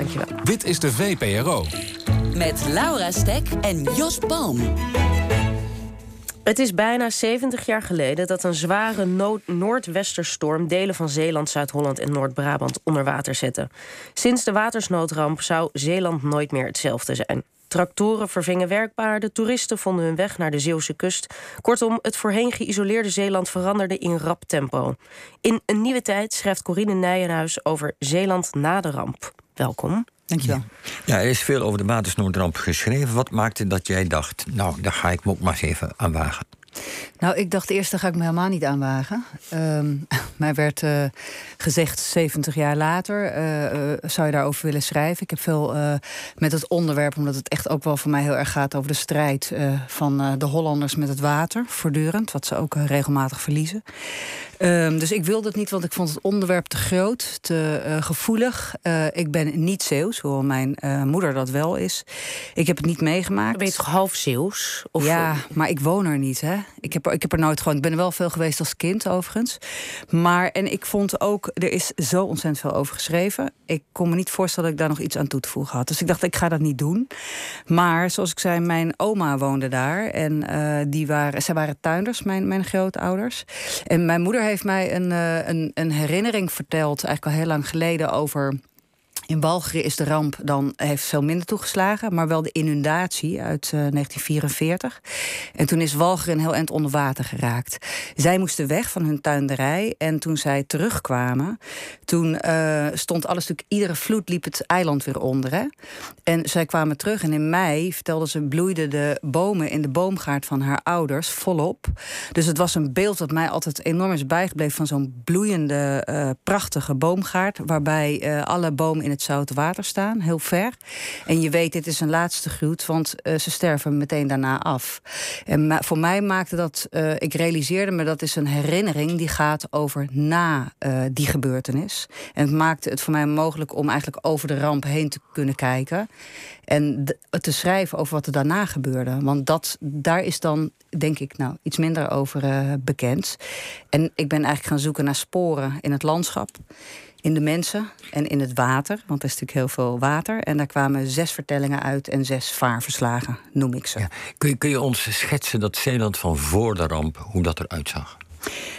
Dankjewel. Dit is de VPRO. Met Laura Stek en Jos Palm. Het is bijna 70 jaar geleden dat een zware noordwesterstorm delen van Zeeland, Zuid-Holland en Noord-Brabant onder water zette. Sinds de watersnoodramp zou Zeeland nooit meer hetzelfde zijn. Tractoren vervingen werkpaarden, toeristen vonden hun weg naar de Zeeuwse kust. Kortom, het voorheen geïsoleerde Zeeland veranderde in rap tempo. In een nieuwe tijd schrijft Corine Nijenhuis over Zeeland na de ramp. Welkom. Dankjewel. Ja, er is veel over de watersnoodramp geschreven. Wat maakte dat jij dacht, nou, daar ga ik me ook maar eens even aan wagen? Nou, ik dacht eerst, daar ga ik me helemaal niet aan wagen. Ehm, mij werd uh, gezegd, 70 jaar later, uh, uh, zou je daarover willen schrijven? Ik heb veel met het onderwerp, omdat het echt ook wel voor mij heel erg gaat over de strijd van de Hollanders met het water, voortdurend, wat ze ook regelmatig verliezen. Um, dus ik wilde het niet, want ik vond het onderwerp te groot, te uh, gevoelig. Uh, ik ben niet Zeeuws, hoewel mijn uh, moeder dat wel is. Ik heb het niet meegemaakt. Ben je toch half Zeeuws? Of ja, maar ik woon er niet. Hè? Ik, heb, ik heb er nooit gewoon. Ik ben er wel veel geweest als kind, overigens. Maar en ik vond ook, er is zo ontzettend veel over geschreven. Ik kon me niet voorstellen dat ik daar nog iets aan toe te voegen had. Dus ik dacht, ik ga dat niet doen. Maar zoals ik zei, mijn oma woonde daar. En die waren, zij waren tuinders, mijn, mijn grootouders. En mijn moeder heeft mij een, uh, een, een herinnering verteld, eigenlijk al heel lang geleden, over in Walcheren is de ramp dan heeft veel minder toegeslagen, maar wel de inundatie uit uh, 1944. En toen is Walcheren heel eind onder water geraakt. Zij moesten weg van hun tuinderij en toen zij terugkwamen, toen uh, stond alles natuurlijk, iedere vloed liep het eiland weer onder. Hè? En zij kwamen terug en in mei vertelde ze bloeiden de bomen in de boomgaard van haar ouders volop. Dus het was een beeld dat mij altijd enorm is bijgebleven van zo'n bloeiende, uh, prachtige boomgaard, waarbij alle bomen in het zoute water staan, heel ver. En je weet, dit is een laatste groet, want uh, ze sterven meteen daarna af. En voor mij maakte dat, uh, ik realiseerde me dat is een herinnering die gaat over na uh, die gebeurtenis. En het maakte het voor mij mogelijk om eigenlijk over de ramp heen te kunnen kijken. En te schrijven over wat er daarna gebeurde. Want dat, daar is dan, denk ik, nou, iets minder over bekend. En ik ben eigenlijk gaan zoeken naar sporen in het landschap in de mensen en in het water. Want er is natuurlijk heel veel water. En daar kwamen zes vertellingen uit en zes vaarverslagen, noem ik ze. Ja. Kun, je, kun je ons schetsen dat Zeeland van voor de ramp, hoe dat eruit zag?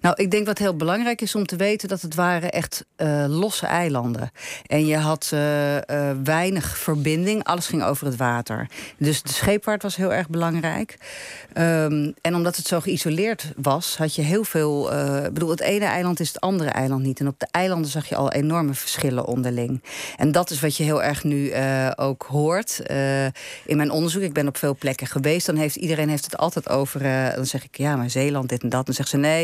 Nou, ik denk wat heel belangrijk is om te weten dat het waren echt uh, losse eilanden. En je had uh, uh, weinig verbinding, alles ging over het water. Dus de scheepvaart was heel erg belangrijk. Um, en omdat het zo geïsoleerd was, had je heel veel. Ik bedoel, het ene eiland is het andere eiland niet. En op de eilanden zag je al enorme verschillen onderling. En dat is wat je heel erg nu ook hoort. in mijn onderzoek, ik ben op veel plekken geweest, dan heeft iedereen heeft het altijd over. dan zeg ik ja, maar Zeeland, dit en dat. Dan zegt ze nee.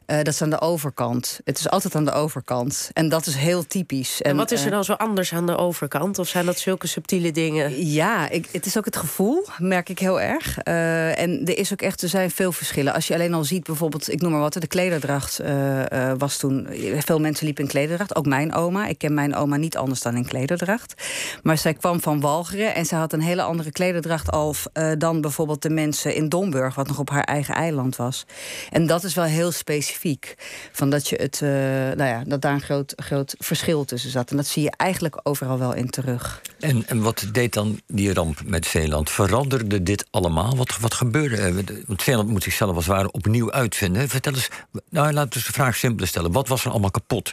Uh, dat is aan de overkant. Het is altijd aan de overkant. En dat is heel typisch. En, en wat is er dan zo anders aan de overkant? Of zijn dat zulke subtiele dingen? Ja, ik, het is ook het gevoel, merk ik heel erg. Uh, en er is ook echt, er zijn veel verschillen. Als je alleen al ziet, bijvoorbeeld, ik noem maar wat, de klederdracht uh, was toen. Veel mensen liepen in klederdracht. Ook mijn oma. Ik ken mijn oma niet anders dan in klederdracht. Maar zij kwam van Walcheren en ze had een hele andere klederdracht al dan bijvoorbeeld de mensen in Domburg, wat nog op haar eigen eiland was. En dat is wel heel specifiek van dat, je het, uh, nou ja, dat daar een groot, groot verschil tussen zat. En dat zie je eigenlijk overal wel in terug. En, en wat deed dan die ramp met Zeeland? Veranderde dit allemaal? Wat, wat gebeurde? Want Zeeland moet zichzelf als het ware opnieuw uitvinden. Vertel eens, nou, laten we de vraag simpel stellen. Wat was er allemaal kapot?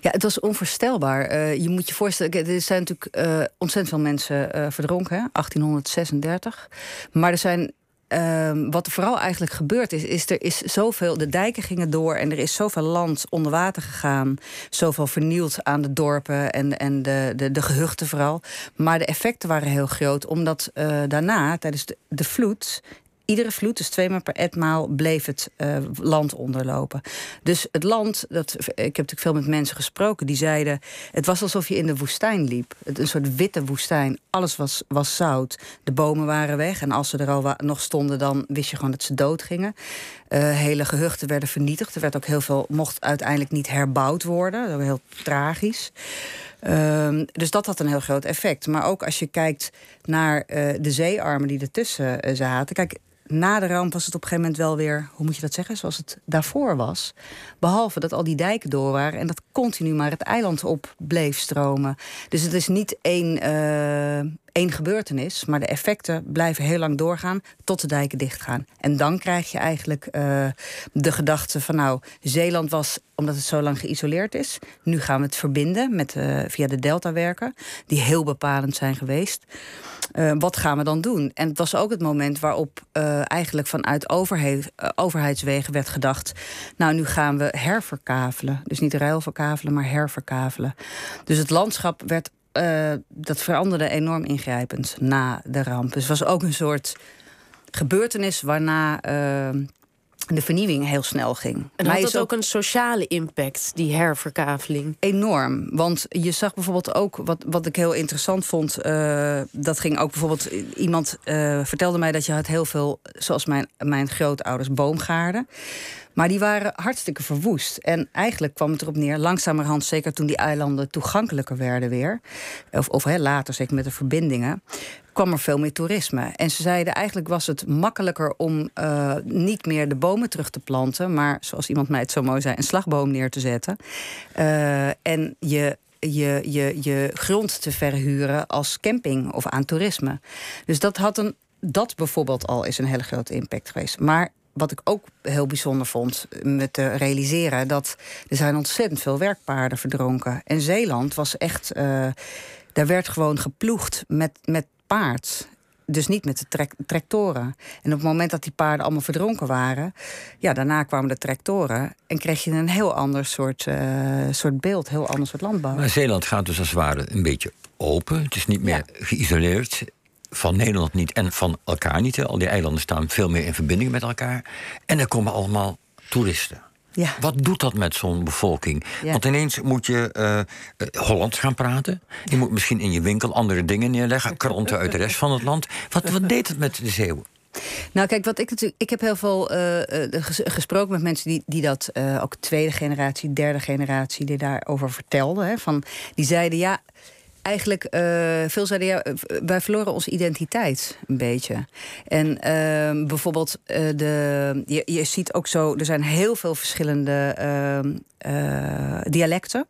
Ja, het was onvoorstelbaar. Uh, je moet je voorstellen, er zijn natuurlijk uh, ontzettend veel mensen verdronken, hè? 1836. Maar er zijn Um, wat er vooral eigenlijk gebeurd is, is er is zoveel. De dijken gingen door en er is zoveel land onder water gegaan. Zoveel vernield aan de dorpen en, en de, de, de gehuchten vooral. Maar de effecten waren heel groot, omdat uh, daarna, tijdens de, de vloed, iedere vloed, dus twee maal per etmaal, bleef het uh, land onderlopen. Dus het land, dat, ik heb natuurlijk veel met mensen gesproken, die zeiden: het was alsof je in de woestijn liep. Een soort witte woestijn. Alles was, was zout. De bomen waren weg. En als ze er al nog stonden, dan wist je gewoon dat ze dood gingen. Uh, hele gehuchten werden vernietigd. Er werd ook heel veel, mocht uiteindelijk niet herbouwd worden. Dat was heel tragisch. Um, dus dat had een heel groot effect. Maar ook als je kijkt naar uh, de zeearmen die ertussen uh, zaten. Kijk, na de ramp was het op een gegeven moment wel weer, hoe moet je dat zeggen, zoals het daarvoor was. Behalve dat al die dijken door waren en dat continu maar het eiland op bleef stromen. Dus het is niet één, uh, één gebeurtenis, maar de effecten blijven heel lang doorgaan tot de dijken dichtgaan. En dan krijg je eigenlijk uh, de gedachte van nou, Zeeland was, omdat het zo lang geïsoleerd is, nu gaan we het verbinden met, uh, via de deltawerken, die heel bepalend zijn geweest. Wat gaan we dan doen? En het was ook het moment waarop eigenlijk vanuit uh, overheidswegen werd gedacht... nou, nu gaan we herverkavelen. Dus niet ruilverkavelen, maar herverkavelen. Dus het landschap werd, dat veranderde enorm ingrijpend na de ramp. Dus het was ook een soort gebeurtenis waarna de vernieuwing heel snel ging. En had dat ook een sociale impact, die herverkaveling? Enorm. Want je zag bijvoorbeeld ook, wat, wat ik heel interessant vond... Uh, dat ging ook bijvoorbeeld... Iemand uh, vertelde mij dat je had heel veel, zoals mijn, mijn grootouders, boomgaarden. Maar die waren hartstikke verwoest. En eigenlijk kwam het erop neer, langzamerhand, zeker toen die eilanden toegankelijker werden weer, of, of hè, later, zeker met de verbindingen, kwam er veel meer toerisme. En ze zeiden eigenlijk was het makkelijker om uh, niet meer de bomen terug te planten, maar zoals iemand mij het zo mooi zei, een slagboom neer te zetten. Uh, en je je, je, je grond te verhuren als camping of aan toerisme. Dus dat had een. Dat bijvoorbeeld al is een hele grote impact geweest. Maar wat ik ook heel bijzonder vond me te realiseren... dat er zijn ontzettend veel werkpaarden verdronken. En Zeeland was echt... Uh, daar werd gewoon geploegd met, met paard. Dus niet met de trek, tractoren. En op het moment dat die paarden allemaal verdronken waren... ja, daarna kwamen de tractoren... en kreeg je een heel ander soort, uh, soort beeld, heel ander soort landbouw. Maar Zeeland gaat dus als het ware een beetje open. Het is niet meer ja. geïsoleerd van Nederland niet en van elkaar niet. Al die eilanden staan veel meer in verbinding met elkaar. En er komen allemaal toeristen. Ja. Wat doet dat met zo'n bevolking? Ja. Want ineens moet je uh, Hollands gaan praten. Je moet misschien in je winkel andere dingen neerleggen. Kranten uit de rest van het land. Wat, wat deed het met de Zeeuwen? Nou, kijk, wat ik natuurlijk. Ik heb heel veel uh, gesproken met mensen die, die dat uh, ook tweede generatie, derde generatie, die daarover vertelden. Hè, van, die zeiden ja eigenlijk uh, veel zeiden ja, wij verloren onze identiteit een beetje. En uh, bijvoorbeeld, uh, de, je, je ziet ook zo, er zijn heel veel verschillende uh, dialecten.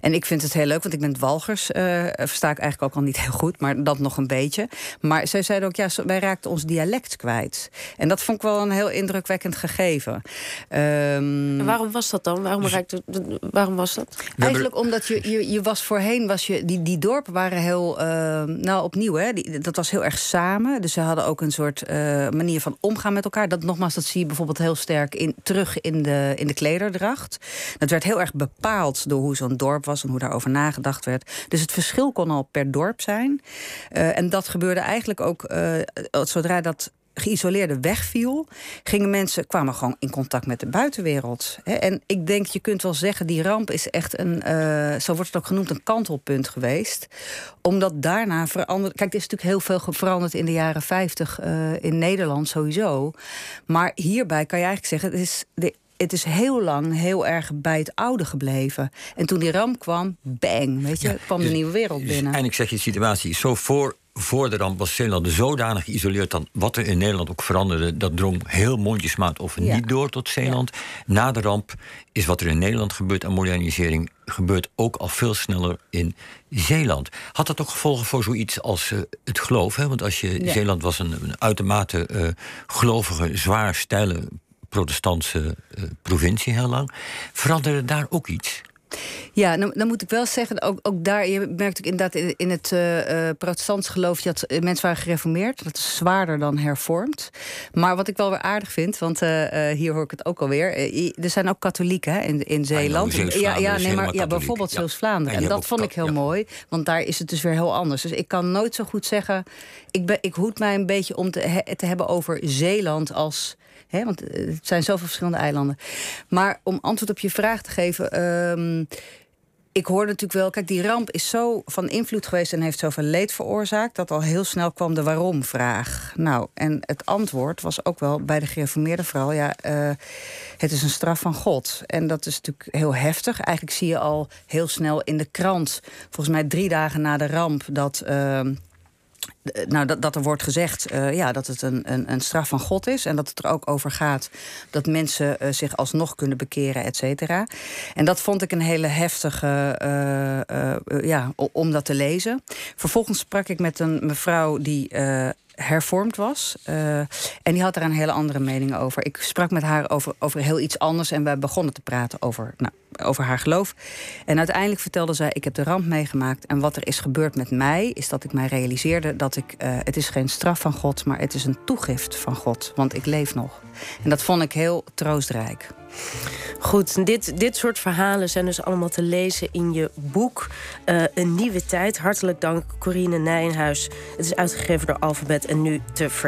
En ik vind het heel leuk, want ik ben Walgers, versta ik eigenlijk ook al niet heel goed, maar dat nog een beetje. Maar zij zeiden ook, ja, wij raakten ons dialect kwijt. En dat vond ik wel een heel indrukwekkend gegeven. Um, en waarom was dat dan? Waarom, dus, raakte, waarom was dat? Eigenlijk omdat je, je, je was voorheen, was je, die, die dorpen waren heel, uh, nou opnieuw, hè, dat was heel erg samen. Dus ze hadden ook een soort uh, manier van omgaan met elkaar. Dat nogmaals, dat zie je bijvoorbeeld heel sterk in, terug in de, in de klederdracht. Dat werd heel erg bepaald door hoe zo'n dorp was en hoe daarover nagedacht werd. Dus het verschil kon al per dorp zijn. Uh, en dat gebeurde eigenlijk ook zodra dat geïsoleerde wegviel, gingen mensen, kwamen gewoon in contact met de buitenwereld. En ik denk, je kunt wel zeggen, die ramp is echt een, uh, zo wordt het ook genoemd, een kantelpunt geweest. Omdat daarna veranderd. Kijk, er is natuurlijk heel veel veranderd in de jaren 50 uh, in Nederland sowieso. Maar hierbij kan je eigenlijk zeggen, het is de het is heel lang heel erg bij het oude gebleven. En toen die ramp kwam, bang, weet je, ja, kwam dus, de nieuwe wereld dus binnen. Eindelijk zeg je, de situatie is zo voor voor de ramp was Zeeland zodanig geïsoleerd dat wat er in Nederland ook veranderde, dat drong heel mondjesmaat of ja. niet door tot Zeeland. Ja. Na de ramp is wat er in Nederland gebeurt aan modernisering, gebeurt ook al veel sneller in Zeeland. Had dat ook gevolgen voor zoiets als uh, het geloof? Hè? Want als je ja. Zeeland was een, een uitermate uh, gelovige, zwaar steile protestantse uh, provincie heel lang. Veranderde daar ook iets? Ja, dan, dan, moet ik wel zeggen, ook, ook daar, je merkt ook inderdaad in, in het uh, protestants geloof je dat mensen waren gereformeerd. Dat is zwaarder dan hervormd. Maar wat ik wel weer aardig vind, want uh, hier hoor ik het ook alweer. er zijn ook katholieken hè, in, in Zeeland. Ah, ja, ja, nee, maar ja, bijvoorbeeld ja. Zeeuws-Vlaanderen. En, en dat vond ik heel ja. mooi, want daar is het dus weer heel anders. Dus ik kan nooit zo goed zeggen. Ik, ben, ik hoed mij een beetje om te, he, te hebben over Zeeland als. He, want het zijn zoveel verschillende eilanden. Maar om antwoord op je vraag te geven. Um, ik hoor natuurlijk wel, kijk, die ramp is zo van invloed geweest en heeft zoveel leed veroorzaakt, dat al heel snel kwam de waarom-vraag. Nou, en het antwoord was ook wel bij de gereformeerde vrouw: ja, uh, het is een straf van God. En dat is natuurlijk heel heftig. Eigenlijk zie je al heel snel in de krant, volgens mij drie dagen na de ramp, dat. Uh, nou, dat, dat er wordt gezegd uh, ja, dat het een, een, een, straf van God is. En dat het er ook over gaat dat mensen uh, zich alsnog kunnen bekeren, et cetera. En dat vond ik een hele heftige, ja, om dat te lezen. Vervolgens sprak ik met een mevrouw die hervormd was. Uh, en die had daar een hele andere mening over. Ik sprak met haar over, over heel iets anders en we begonnen te praten over, nou, over haar geloof. En uiteindelijk vertelde zij: Ik heb de ramp meegemaakt. En wat er is gebeurd met mij, is dat ik mij realiseerde dat ik. Uh, het is geen straf van God, maar het is een toegift van God. Want ik leef nog. En dat vond ik heel troostrijk. Goed, dit, dit soort verhalen zijn dus allemaal te lezen in je boek uh, Een Nieuwe Tijd. Hartelijk dank, Corine Nijenhuis. Het is uitgegeven door Alphabet en nu te